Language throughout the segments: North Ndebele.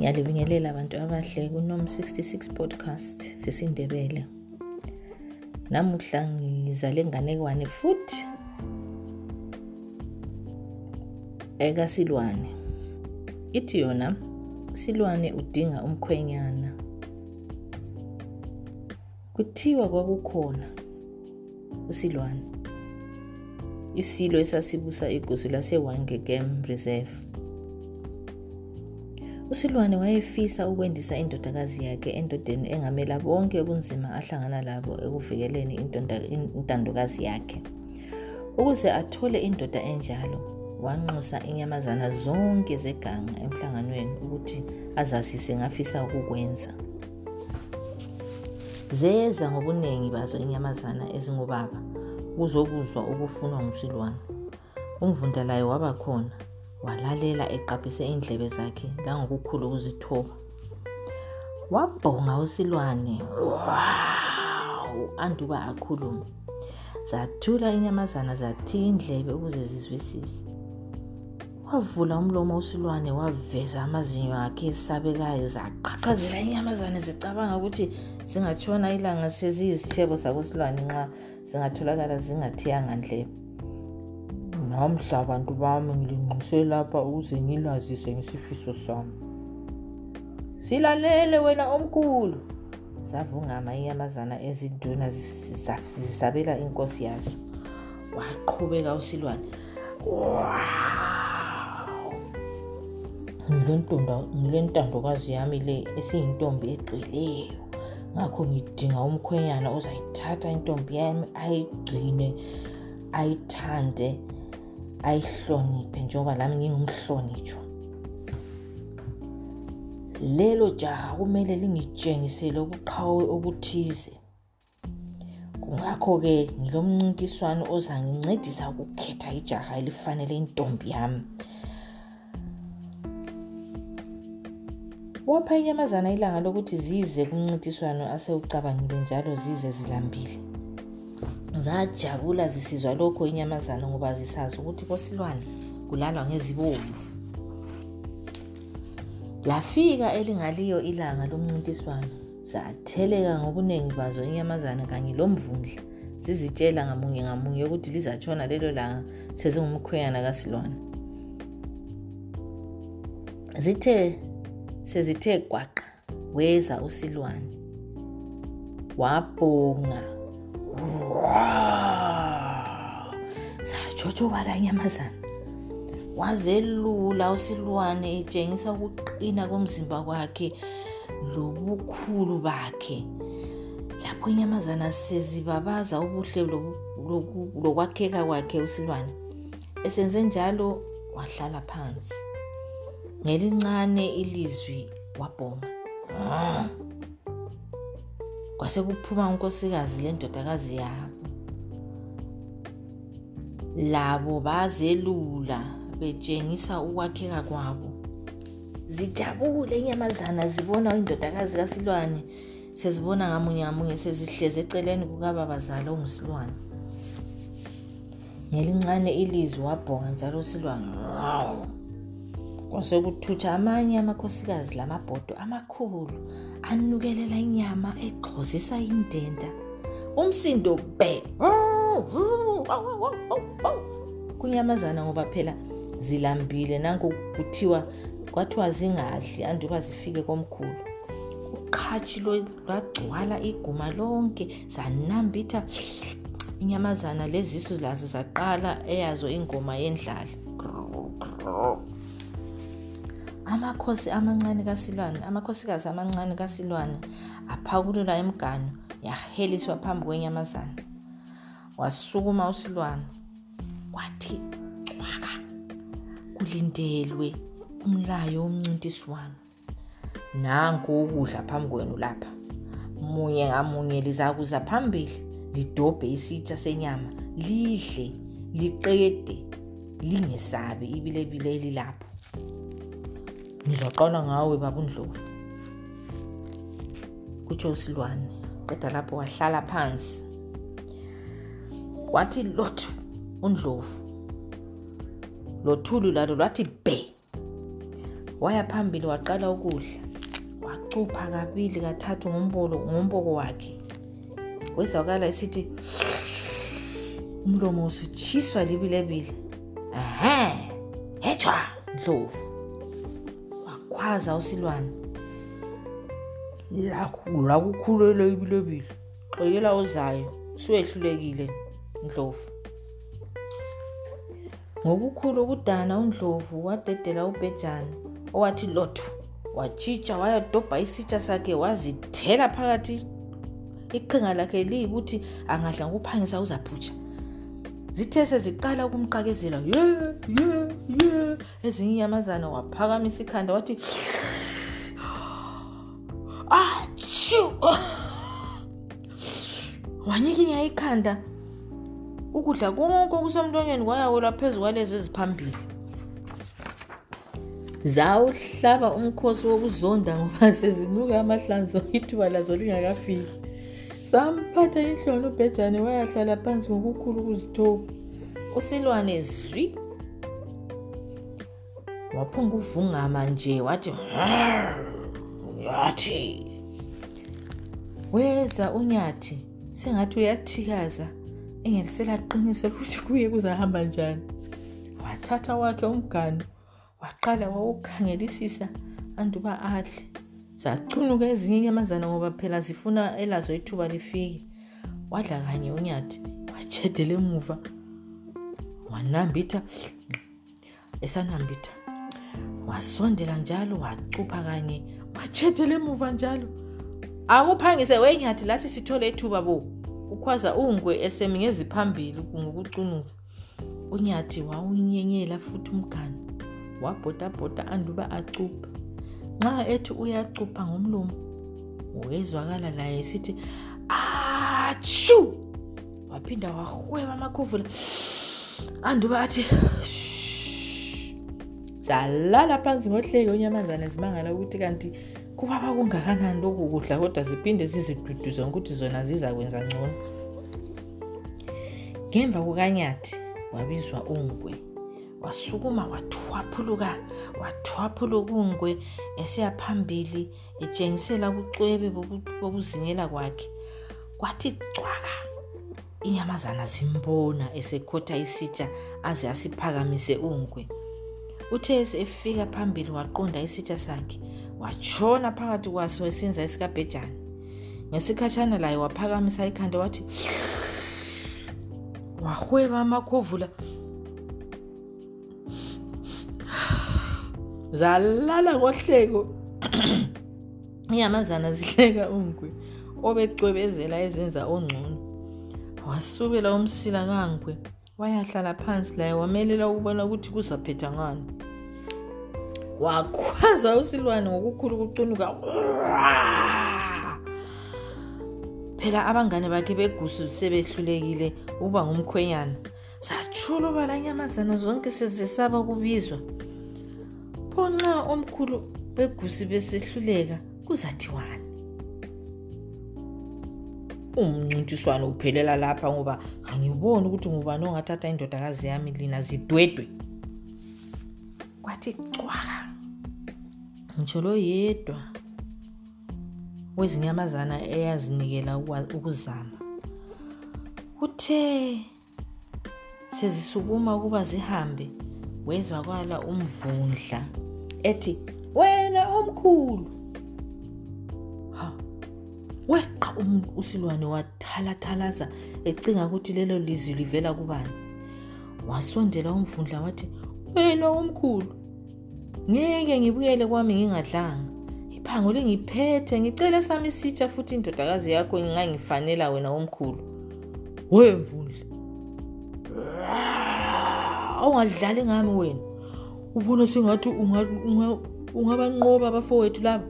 ngiyalibingelela abantu abahle kunom 66 podcast sesindebele namuhla ngizale nganekwane futhi ekasilwane ithi yona silwane udinga umkhwenyana Kuthiwa kwakukhona usilwane isilo esasibusa igusu lase-wangegame reserve usilwane wayefisa ukwendisa indodakazi yakhe endodeni engamela bonke ubunzima ahlangana labo ekuvikeleni intandokazi yakhe ukuze athole indoda enjalo wanxusa inyamazana zonke zeganga emhlanganweni ukuthi azazise ngafisa ukukwenza zeza ngobuningi bazo inyamazana ezingobaba kuzokuzwa ukufunwa ngusilwane umvunda laye waba khona walalela eqaphise iindlebe zakhe langokukhulu ukuzithoba wabhonga usilwane wow anduba akhulume zathula inyamazana zathi indlebe ukuze zizwisise wavula umlomo usilwane waveza amazinyo akhe esabekayo zaqhaqhazela inyamazane zicabanga ukuthi zingatshona ilanga seziyizitshebo sakosilwane nxa zingatholakala zingathiyanga ndleba namhla abantu bami ngilinxuse lapha ukuze ngilazise ngesifiso sami silalele wena omkhulu zavungama inyamazana ezinduna zisabela inkosi yazo waqhubeka usilwane ngilentandokazi yami le esiyintombi egcweleyo ngakho ngidinga umkhwenyana ozayithatha intombi yami ayigcine ayithande ayihloniphe njengoba lami ngingumhlonitshwa lelo jaha kumele lingitshengisele ubuqhawe obuthize kungakho-ke ngilo mncintiswano ozangincedisa ukukhetha ijaha elifanele intombi yami wapha inyamazana ilanga lokuthi zize kumncintiswano asewucabangile njalo zize zilambile zajabula zisizwa lokho inyamazana ngoba zisazi ukuthi kosilwane kulalwa ngezibomvu lafika elingaliyo ilanga lomncintiswano zatheleka ngobuningi bazo inyamazana kanye lomvundla zizitshela ngamunye ngamunye ukuthi lizatshona lelo langa sezingumkhwenyana kasilwana zithe sezithe gwaqa weza usilwane wabhonga sajotsho balanyamazana wazelula usilwane etshengisa ukuqina komzimba kwakhe lobukhulu bakhe lapho inyamazana sezibabaza ubuhle lokwakheka kwakhe usilwane esenze njalo wahlala phansi ngelincane ilizwi wabhoma ah. kwase kuphuma unkosikazi lendodakazi yabo labo bazelula betshengisa ukwakheka kwabo zijabule inyamazana zibona indodakazi kasilwane sezibona ngamunye ngamunye sezihlezi eceleni kukababazalo ongusilwane ngelincane ilizwi wabhonga njalo silwa ngawo kwasekuthutha amanye amakhosikazi lamabhodo amakhulu anukelela inyama egxozisa indenda umsindo bhe kunyamazana ngoba phela zilambile nanku kuthiwa kwathiwa zingadli anduba zifike komkhulu uqhatshi lwagcwala iguma lonke zanambitha inyamazana lezisu lazo zaqala eyazo ingoma yendlala amakhosi amancane kasilwane amakhosikazi amancane kasilwane aphakulula emganu yaheliswa phambi kwenyamazana wasukuma usilwane kwathi cwaka kulindelwe umlayo womncintiswano nanku ukudla phambi kwenu lapha munye ngamunye lizakuza phambili lidobhe isitsha senyama lidle liqede lingesabi ibilebile elilapho ngizoqona ngawe babundlovu kutsho usilwane qeda lapho wahlala phansi wathi lothu undlovu lothulu lalo lwathi bhe waya phambili waqala ukudla wacupha kabili kathathu ngombolo ngomboko wakhe kwezwakala esithi umlomo usitshiswa libilebile ehe hetshwa ndlovu wakhwaza usilwane lakukhulelwa ibilebile xoyela ozayo suwehlulekile ndlovu ngokukhulu ukudana undlovu wadedela ubhejana owathi lothu watshitsha wayadobha isitsha sakhe wazithela phakathi iqhinga lakhe liyikuthi angadla ngokuphangisa uzaphutsha zithe seziqala ukumqakezela ye ye ye ezinye inyamazana waphakamisa ikhanda wathi atshu wanyikinya ikhanda ukudla konke okusemlonyeni kwayawela phezu kwalezo eziphambili zawuhlaba umkhosi wokuzonda ngoba sezinuka amahlanzo ithuba lazo lingakafiki samphatha inhloni ubhejane wayahlala phansi ngokukhulu ukuzithoba usilwane zwi waphunga uvungama nje wathi nyathi weza unyathi sengathi uyathikaza engelisela qiniso lokuthi kuye kuzahamba njani wathatha wakhe umganu waqala wawukhangelisisa anduba adle zacunuka ezinye inyamazana ngoba phela zifuna elazo ithuba lifike wadla kanye unyathi wachedela emuva wanambitha esanambitha wasondela njalo wacupha kanye wachethela emuva njalo akuphangise wenyathi lathi sithole ithuba bo ukhwaza ungwe esemi ngeziphambili ngokucunuka unyathi wawunyenyela futhi umgani wabhodabhoda anduba acupha nxa ethi uyacupha ngomlomo wezwakala laye sithi atshu ah, wapinda wahweva makovhura anduva ati zalala panzi mohleke unyamazana zimangala ukuthi kanti kubaba kungakanani lokhu kudla kodwa ziphinde ziziduduze ngokuthi zona zizakwenza ngcono ngemva kukanyathi wabizwa ungwe wasukuma wathwaphuluka wathwaphuluka ungwe esiya phambili etshengisela ubucwebe bokuzingela kwakhe kwathi cwaka inyamazana zimbona esekhotha isitsha aze asiphakamise unkwe uthe efika phambili waqonda isitsha sakhe watshona phakathi kwaso esenza esikabhejane ngesikhatshana laye waphakamisa ikhanda wathi wahweba amakhovula zalala ngohleko inyamazana zihleka ungwe obecwebezela ezenza ongcono wasubela umsila kangwe wayahlala phansi laye wamelela ukubona ukuthi kuzaphetha ngani wakhwaza usilwane ngokukhulu kucunuka phela abangane bakhe begusu sebehlulekile ukuba ngumkhwenyana zatshulo balanyamazana zonke sezesaba ukubizwa pho nxa omkhulu begusi besehluleka kuzathiwani umncintiswano uphelela lapha ngoba angiboni ukuthi ngubani ongathatha indodakazi yami lina zidwedwe kwathi cwaka ngitsho lo yedwa wezinyamazana eyazinikela ukuzama uthe sezisukuma ukuba zihambe wezwakala umvundla ethi wena omkhulu ha weqa um, usilwane wathalathalaza ecinga ukuthi lelo lizwi livela kubani wasondela umvundla wathi wena omkhulu ngeke ngibuyele kwami ngingadlanga iphango lingiphethe ngicele sami isitsha futhi indodakazi yakho ngingangifanela wena omkhulu we mvundla awungadlali ngami wena ubona sengathi ungabanqoba abafowethu laba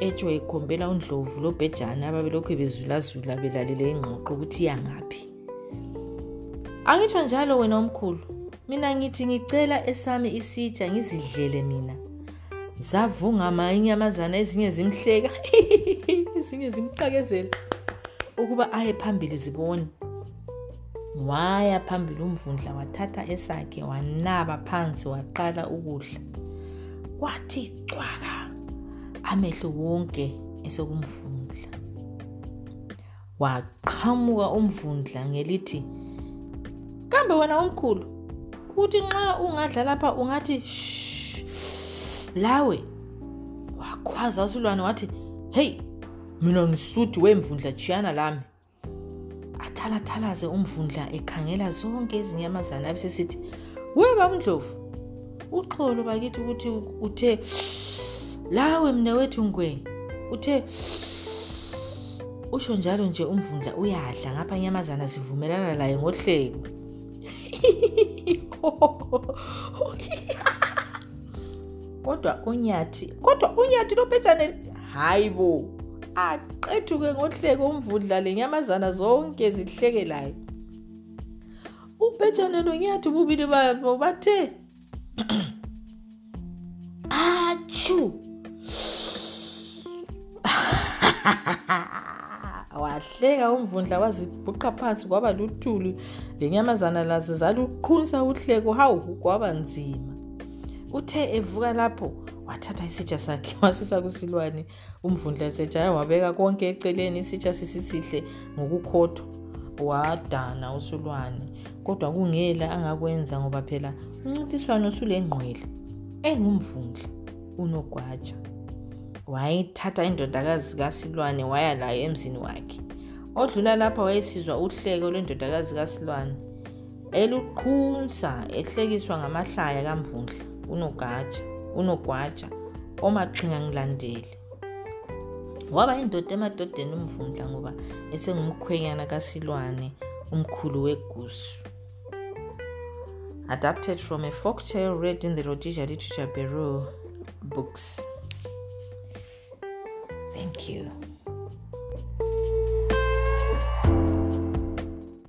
etsho ekhombela undlovu lobhejane ababelokhu bezulazula belalele ingqoqo ukuthi yangaphi angitsho njalo wena omkhulu mina ngithi ngicela esami isitsha ngizidlele mina zavungama inyamazana ezinye zimhleka ezinye zimqakezela ukuba aye phambili zibone waya phambili umvundla wathatha esakhe wanaba phansi waqala ukudla kwathi cwaka amehlo wonke esekumvundla waqhamuka umvundla ngelithi kambe wena omkhulu ukuthi nxa ungadla lapha ungathi lawe wakhwaza usulwane wathi heyi mina ngisuthi wemvundla chiyana lami athalathalaze umvundla ekhangela zonke izinyamazana abesesithi we babundlovu uxholo bakithi ukuthi uthe lawe mne wethu ngwenye uthe usho njalo nje umvundla uyadla ngapha nyamazana sivumelana laye ngohleko kodwa unyathi kodwa unyathi lobhejane hayi bo aqethuke ngohleko umvundla lenyamazana zonke zihlekelayo ubhejane lo ngiyathi ububili babo bathe atshu wahleka umvundla wazibhuqa phansi kwaba luthuli lenyamazana lazo zaluqhunsa uhleko hawu kwaba nzima uthe evuka lapho wathatha isitsha sakhe wasisa kusilwane umvundla esetshaya wabeka konke eceleni isitsha sisisihle ngokukhothwa wadana usulwane kodwa kungela angakwenza ngoba phela uncintiswano usulengqwele engumvundla unogwaja wayithatha indodakazi kasilwane waya layo emzini wakhe odlula lapha wayesizwa uhleko lwendodakazi kasilwane eluqhunsa ehlekiswa ngamahlaya kamvundla unogatsha unogwatsha omaqhinga ngilandele waba indoda emadodeni umvundla ngoba esengumkhwenyana kasilwane umkhulu wegusu adapted from a folk tale read in the rhodesia literature bureau books thank you